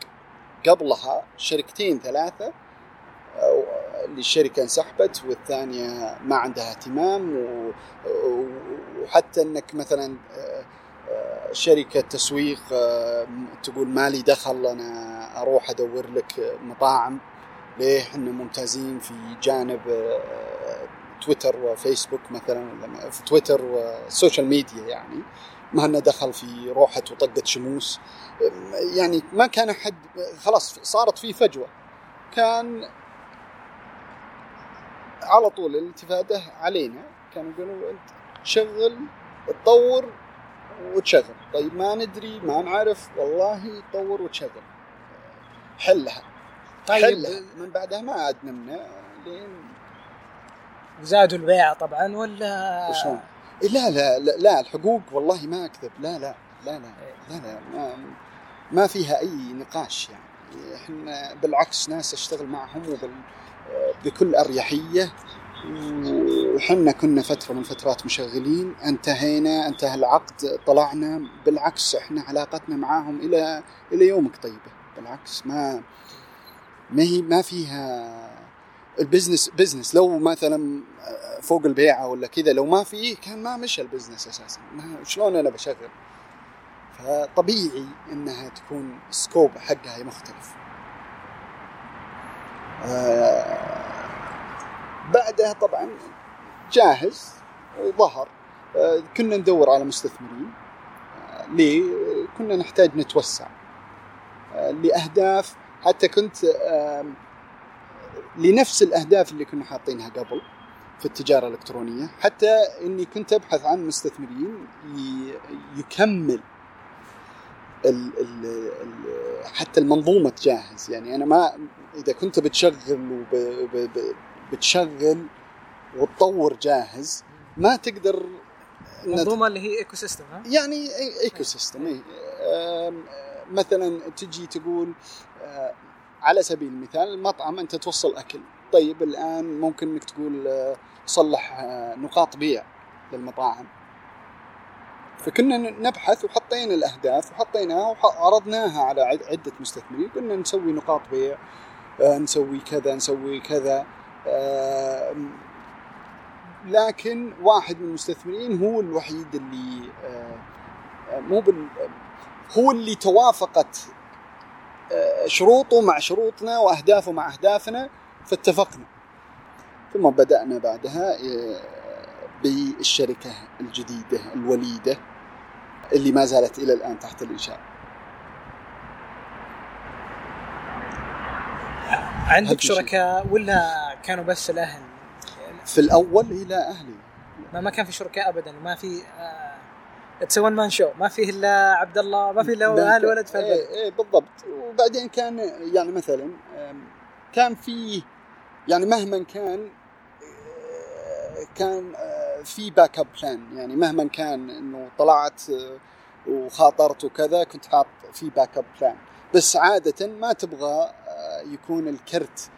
قبلها شركتين ثلاثة اللي الشركة انسحبت والثانية ما عندها اهتمام وحتى انك مثلا شركة تسويق تقول مالي دخل أنا أروح أدور لك مطاعم. ليه؟ إحنا ممتازين في جانب تويتر وفيسبوك مثلا في تويتر والسوشيال ميديا يعني. ما لنا دخل في روحة وطقة شموس. يعني ما كان حد خلاص صارت في فجوة. كان على طول الالتفاته علينا. كانوا يقولوا أنت شغل تطور وتشغل. طيب ما ندري ما نعرف. والله طور وتشغل. حلها. طيب. حلها. من بعدها ما عاد نمنا. لين زادوا البيع طبعا ولا؟ وشلون؟ لا لا لا, لا الحقوق والله ما أكذب. لا لا لا لا لا, لا ما, ما فيها أي نقاش يعني. إحنا بالعكس ناس أشتغل معهم وبال بكل أريحية. وحنا كنا فترة من فترات مشغلين انتهينا انتهى العقد طلعنا. بالعكس إحنا علاقتنا معاهم إلى إلى يومك طيبة. بالعكس ما ما هي ما فيها ال business business. لو مثلا فوق البيعة ولا كذا لو ما فيه كان ما مشى ال business أساسا. شلون أنا بشغل؟ فطبيعي إنها تكون scope حقها مختلف. آه بعدها طبعا جاهز ظهر. آه كنا ندور على مستثمرين. آه ليه؟ كنا نحتاج نتوسع. آه لأهداف. حتى كنت لنفس الأهداف اللي كنا حاطينها قبل في التجارة الإلكترونية. حتى إني كنت أبحث عن مستثمرين يكمل حتى المنظومة تجهز يعني أنا ما إذا كنت بتشغل وبتشغل وتطور جاهز ما تقدر منظومه اللي هي ecosystem ها؟ يعني ecosystem إيه. مثلا تجي تقول على سبيل المثال المطعم أنت توصل أكل طيب الآن ممكن إنك تقول صلح نقاط بيع للمطاعم فكنا نبحث وحطينا الأهداف وحطيناها وعرضناها على عدة مستثمرين قلنا نسوي نقاط بيع نسوي كذا نسوي كذا لكن واحد من المستثمرين هو الوحيد اللي مو بال هو اللي توافقت شروطه مع شروطنا وأهدافه مع أهدافنا فاتفقنا ثم بدأنا بعدها بالشركة الجديدة الوليدة اللي ما زالت إلى الآن تحت الإنشاء. عندك شركاء ولا كانوا بس الأهل؟ في الأول لا أهلي. ما ما كان في شركاء ابدا ما في it's one man show ما فيه إلا عبد الله ما فيه إلا أهل ولد في إيه, إيه بالضبط. وبعدين كان يعني مثلا كان في يعني مهما كان كان في backup plan يعني مهما كان إنه طلعت وخاطرت وكذا كنت حاط في backup plan بس عاده ما تبغى يكون الكرت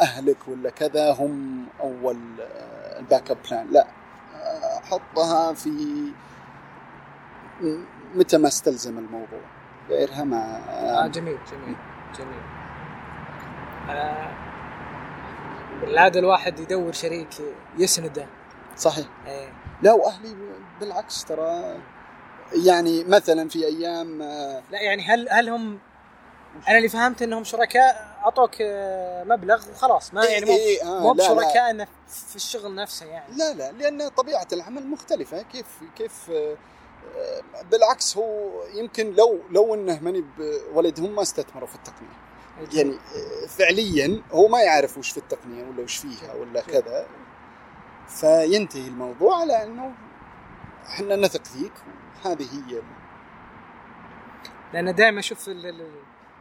أهلك ولا كذا هم أول ال backup plan لا حطها في متى ما استلزم الموضوع. غيرها ما آه جميل جميل جميل. آه بالعادة الواحد يدور شريك يسنده. صحيح. إيه. لا وأهلي بالعكس ترى. يعني مثلا في أيام لا يعني هل هل هم أنا اللي فهمت إنهم شركاء أعطوك مبلغ وخلاص. ما يعني مو إيه آه مو بشركاء في الشغل نفسه يعني. لا لا لأن طبيعة العمل مختلفة. كيف كيف بالعكس هو يمكن لو لو إنه ماني ولدهم ما استثمروا في التقنية. يعني فعليا هو ما يعرف وش في التقنية ولا وش فيها ولا كذا. فينتهي الموضوع على إنه إحنا نثق فيك. وهذه هي لأن دائما أشوف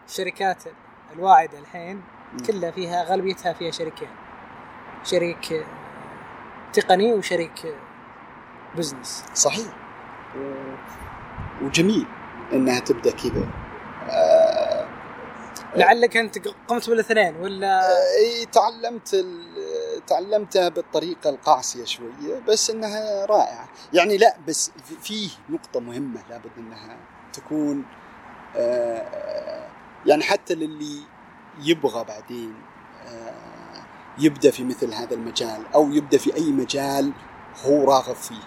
الشركات الواعده الحين كلها فيها غالبيتها فيها شريكين. شريك تقني وشريك بزنس صحيح. و... وجميل إنها تبدأ كذا. آه لعلك أنت قمت بالاثنين ولا؟ إي تعلمت ال... تعلمتها بالطريقة القاسية شوية بس إنها رائعة. يعني لا بس فيه نقطة مهمة لابد إنها تكون آه يعني حتى للي يبغى بعدين آه يبدأ في مثل هذا المجال أو يبدأ في أي مجال هو راغب فيه.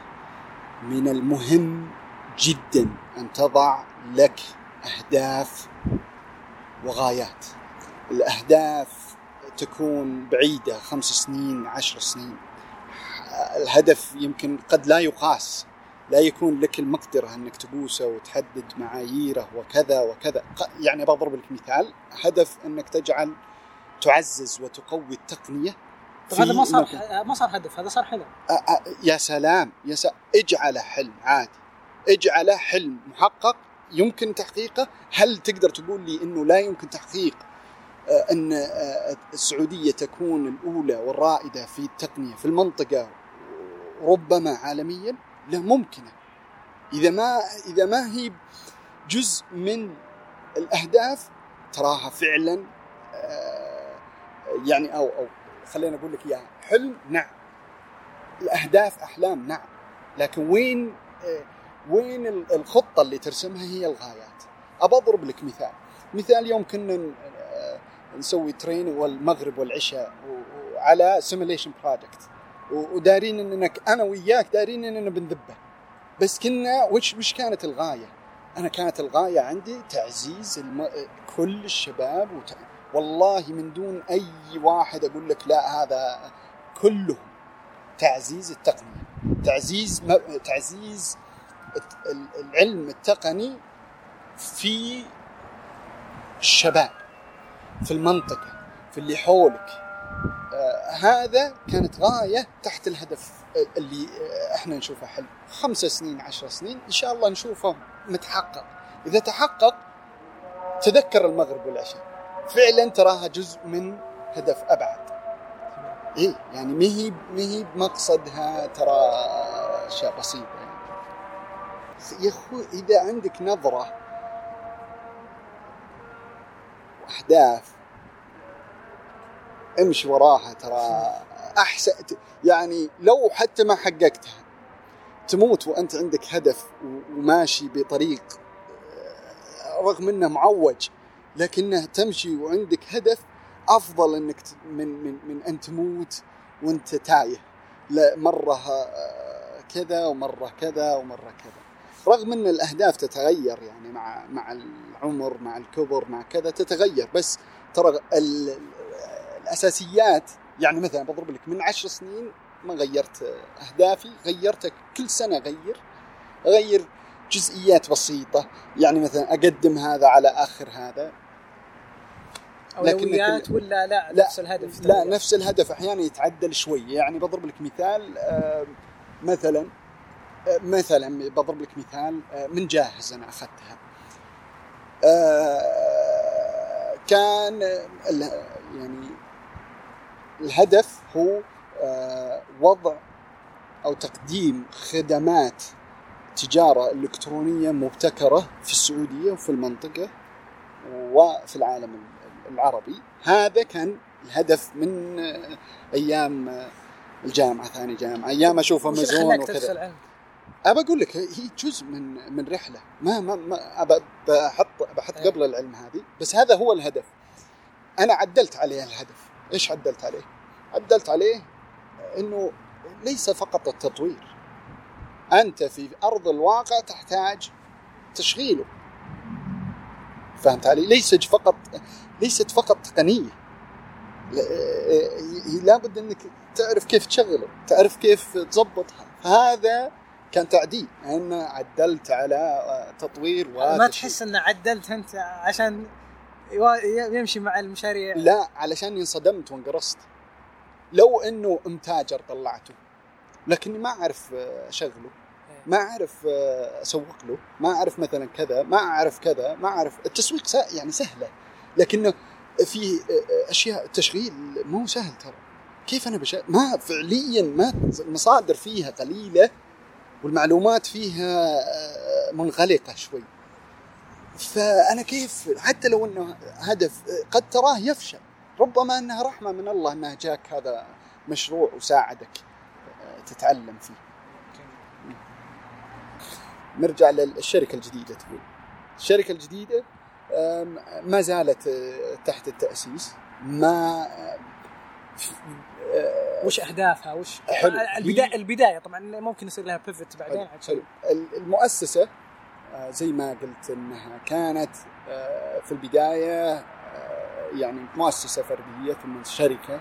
من المهم جدا أن تضع لك أهداف وغايات. الأهداف تكون بعيدة خمس سنين عشر سنين. الهدف يمكن قد لا يقاس. لا يكون لك المقدرة أنك تقوسه وتحدد معاييره وكذا وكذا. يعني بضرب لك مثال. هدف أنك تجعل تعزز وتقوي التقنية هذا ما صار ما صار هدف هذا صار حلم. يا سلام يا سلام اجعله حلم عادي. اجعله حلم محقق يمكن تحقيقه. هل تقدر تقول لي إنه لا يمكن تحقيق؟ أن السعودية تكون الأولى والرائدة في التقنية في المنطقة ربما عالميا؟ لا ممكنه إذا ما إذا ما هي جزء من الأهداف تراها فعلا يعني أو أو خلينا أقول لك إياها حلم نعم. الأهداف أحلام نعم. لكن وين وين الخطة اللي ترسمها هي الغايات؟ أبى أضرب لك مثال. مثال يوم كنا آه، نسوي ترين والمغرب والعشاء وعلى سيميليشن بروجكت ودارين إنك أنا وياك دارين إننا بنذبه بس كنا وش وش كانت الغاية؟ أنا كانت الغاية عندي تعزيز الم... كل الشباب وت... والله من دون أي واحد أقول لك لا هذا كلهم تعزيز التقنيه تعزيز م... تعزيز العلم التقني في الشباب في المنطقة في اللي حولك هذا كانت غاية تحت الهدف اللي آه، إحنا نشوفه حلو خمس سنين عشر سنين إن شاء الله نشوفه متحقق. إذا تحقق تذكر المغرب والعشاء. فعلا تراها جزء من هدف أبعد. إيه يعني مهي مهي بمقصدها ترى أشياء بسيطة يعني. يا أخوي إذا عندك نظرة واهداف امشي وراها ترى أحسن يعني لو حتى ما حققتها تموت وأنت عندك هدف وماشي بطريق آه، رغم إنه معوج لكنه تمشي وعندك هدف أفضل إنك من من من أن تموت وأنت تايه. مرة آه، كذا ومرة كذا ومرة كذا. رغم إن الأهداف تتغير يعني مع مع العمر مع الكبر مع كذا تتغير بس ترى الأساسيات. يعني مثلا بضرب لك من عشر سنين ما غيرت أهدافي غيرتها كل سنة أغير أغير جزئيات بسيطة. يعني مثلا أقدم هذا على آخر هذا. اولويات ولا لا, لا، نفس الهدف لا نفس الهدف أحيانا يتعدل شوي. يعني بضرب لك مثال آه، مثلا آه، مثلا بضرب لك مثال آه، من جاهز أنا أخذتها. كان يعني الهدف هو آه، وضع أو تقديم خدمات تجارة إلكترونية مبتكرة في السعودية وفي المنطقة وفي العالم العربي. هذا كان الهدف من آه، أيام آه، الجامعة ثاني جامعة أيام أشوف أمازون وكذا؟ أبى أقول لك هي جزء من من رحلة. ما ما, ما أبى بحط بحط إيه. قبل العلم هذه. بس هذا هو الهدف. أنا عدلت عليه الهدف. إيش عدلت عليه؟ عدلت عليه إنه ليس فقط التطوير. أنت في أرض الواقع تحتاج تشغيله. فهمت علي؟ ليس فقط ليست فقط تقنيه لابد إنك تعرف كيف تشغله تعرف كيف تضبطها. هذا كان تعديل أنا عدلت على تطوير ما. تحس انه عدلت أنت عشان يمشي مع المشاريع. لا علشان انصدمت وانقرصت. لو إنه امتاجر طلعته لكني ما أعرف اشغله ما أعرف أسوق له. ما أعرف مثلا كذا ما أعرف كذا ما أعرف. التسويق يعني سهلة. لكنه في أشياء التشغيل مو سهل ترى. كيف أنا بشغل ما فعليا ما المصادر فيها قليلة والمعلومات فيها منغلقة شوي. فأنا كيف حتى لو إنه هدف قد تراه يفشل. ربما إنها رحمة من الله إنها جاك هذا مشروع وساعدك تتعلم فيه. نرجع للشركة الجديدة تقول. الشركة الجديدة ما زالت أه، تحت التأسيس. ما أه، وش أهدافها؟ وش حلو. البداية طبعا ممكن يصير لها بيفت بعدين حلو حلو. المؤسسة آه، زي ما قلت إنها كانت آه، في البداية آه، يعني مؤسسة فردية ثم شركة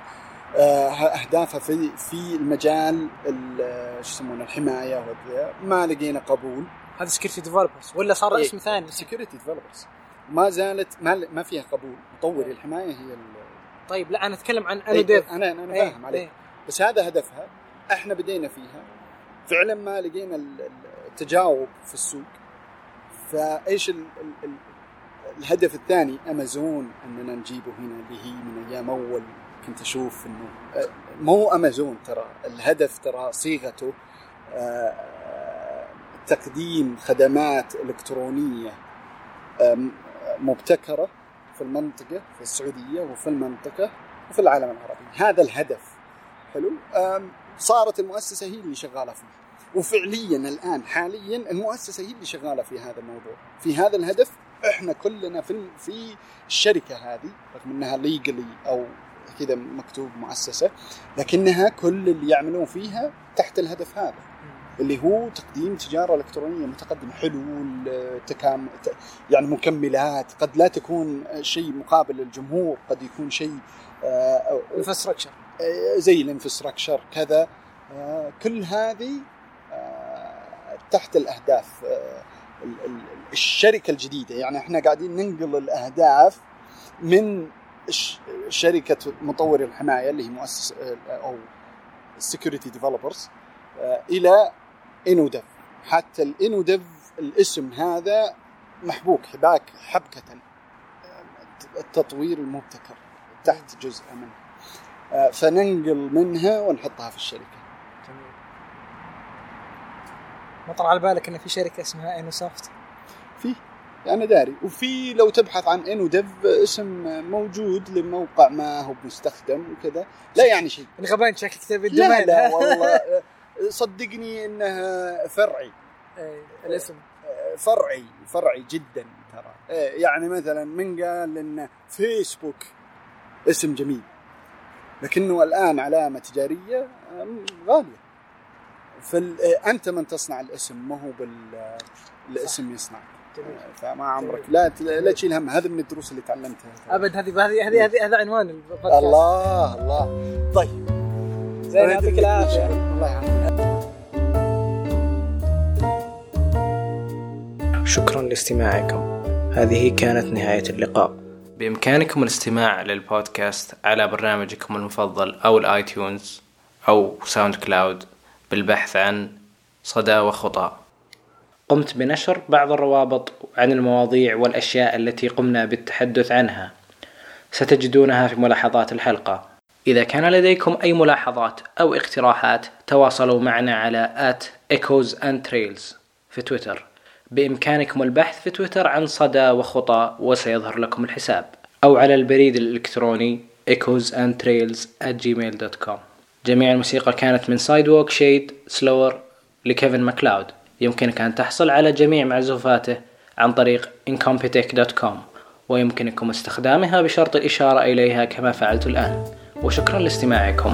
آه، أهدافها في في المجال ال- شو يسمونه الحماية. ما لقينا قبول. هذا سكيورتي ديفلوبرز ولا صار إيه. اسم ثاني؟ سكيورتي ديفلوبرز ما زالت ما ما فيها قبول. مطوري الحماية هي طيب لا أنا أتكلم عن Inno إيه، Dev أنا أنا إيه، فاهم عليك. إيه. بس هذا هدفها إحنا بدينا فيها. فعلا ما لقينا ال- ال- التجاوب في السوق. فايش ال ال ال الهدف الثاني؟ امازون اننا نجيبه هنا اللي هي من أيام أول كنت أشوف إنه آه، مو امازون ترى الهدف ترى صيغته آه، تقديم خدمات إلكترونية مبتكرة في المنطقة في السعودية وفي المنطقة وفي العالم العربي. هذا الهدف. حلو؟ صارت المؤسسة هي اللي شغالة فيه. وفعليا الآن حاليا المؤسسة هي اللي شغالة في هذا الموضوع. في هذا الهدف إحنا كلنا في في الشركة هذه رغم إنها ليجلي أو كذا مكتوب مؤسسة لكنها كل اللي يعملون فيها تحت الهدف هذا اللي هو تقديم تجارة إلكترونية متقدمة. حلول تكام يعني مكملات قد لا تكون شيء مقابل للجمهور قد يكون شيء انفراستراكشر زي الانفراستراكشر كذا. آه، كل هذه آه، تحت الأهداف آه، الشركة الجديدة. يعني إحنا قاعدين ننقل الأهداف من شركة مطوري الحماية اللي هي مؤسس أو Security Developers إلى InnoDev حتى ال InnoDev الاسم هذا محبوك حباك حبكة التطوير المبتكر تحت جزء منه. فننقل منها ونحطها في الشركة جميل ما طلع على بالك إن في شركة اسمها InnoSoft في. أنا داري. وفي لو تبحث عن InnoDev اسم موجود لموقع ما هو مستخدم وكذا. لا يعني شيء. غبان شكل كتاب ال domain لا لا والله. صدقني إنها فرعي. إيه، الاسم. فرعي فرعي جدا ترى. إيه، يعني مثلا من قال إن فيسبوك اسم جميل لكنه الآن علامة تجارية غالية. فانت من تصنع الاسم ما هو بالاسم يصنع. فما عمرك لا لا تشيل هم. هذا من الدروس اللي تعلمتها. أبد هذه هذه هذه هذا عنوان البودكاست. الله الله. طيب. زين يعطيك العافية. الله يعافيك. شكرا لاستماعكم. هذه كانت نهاية اللقاء. بإمكانكم الاستماع للبودكاست على برنامجكم المفضل أو الآيتيونز أو SoundCloud. بالبحث عن صدى وخطى. قمت بنشر بعض الروابط عن المواضيع والأشياء التي قمنا بالتحدث عنها. ستجدونها في ملاحظات الحلقة. إذا كان لديكم أي ملاحظات أو اقتراحات تواصلوا معنا على at echoes and trails في تويتر. بإمكانكم البحث في تويتر عن صدى وخطى وسيظهر لكم الحساب. أو على البريد الإلكتروني echoesandtrails at gmail.com جميع الموسيقى كانت من Sidewalk Shade Slower لكيفن ماكلاود. يمكنك أن تحصل على جميع معزوفاته عن طريق incompetech.com ويمكنكم استخدامها بشرط الإشارة إليها كما فعلت الآن. وشكرا لاستماعكم.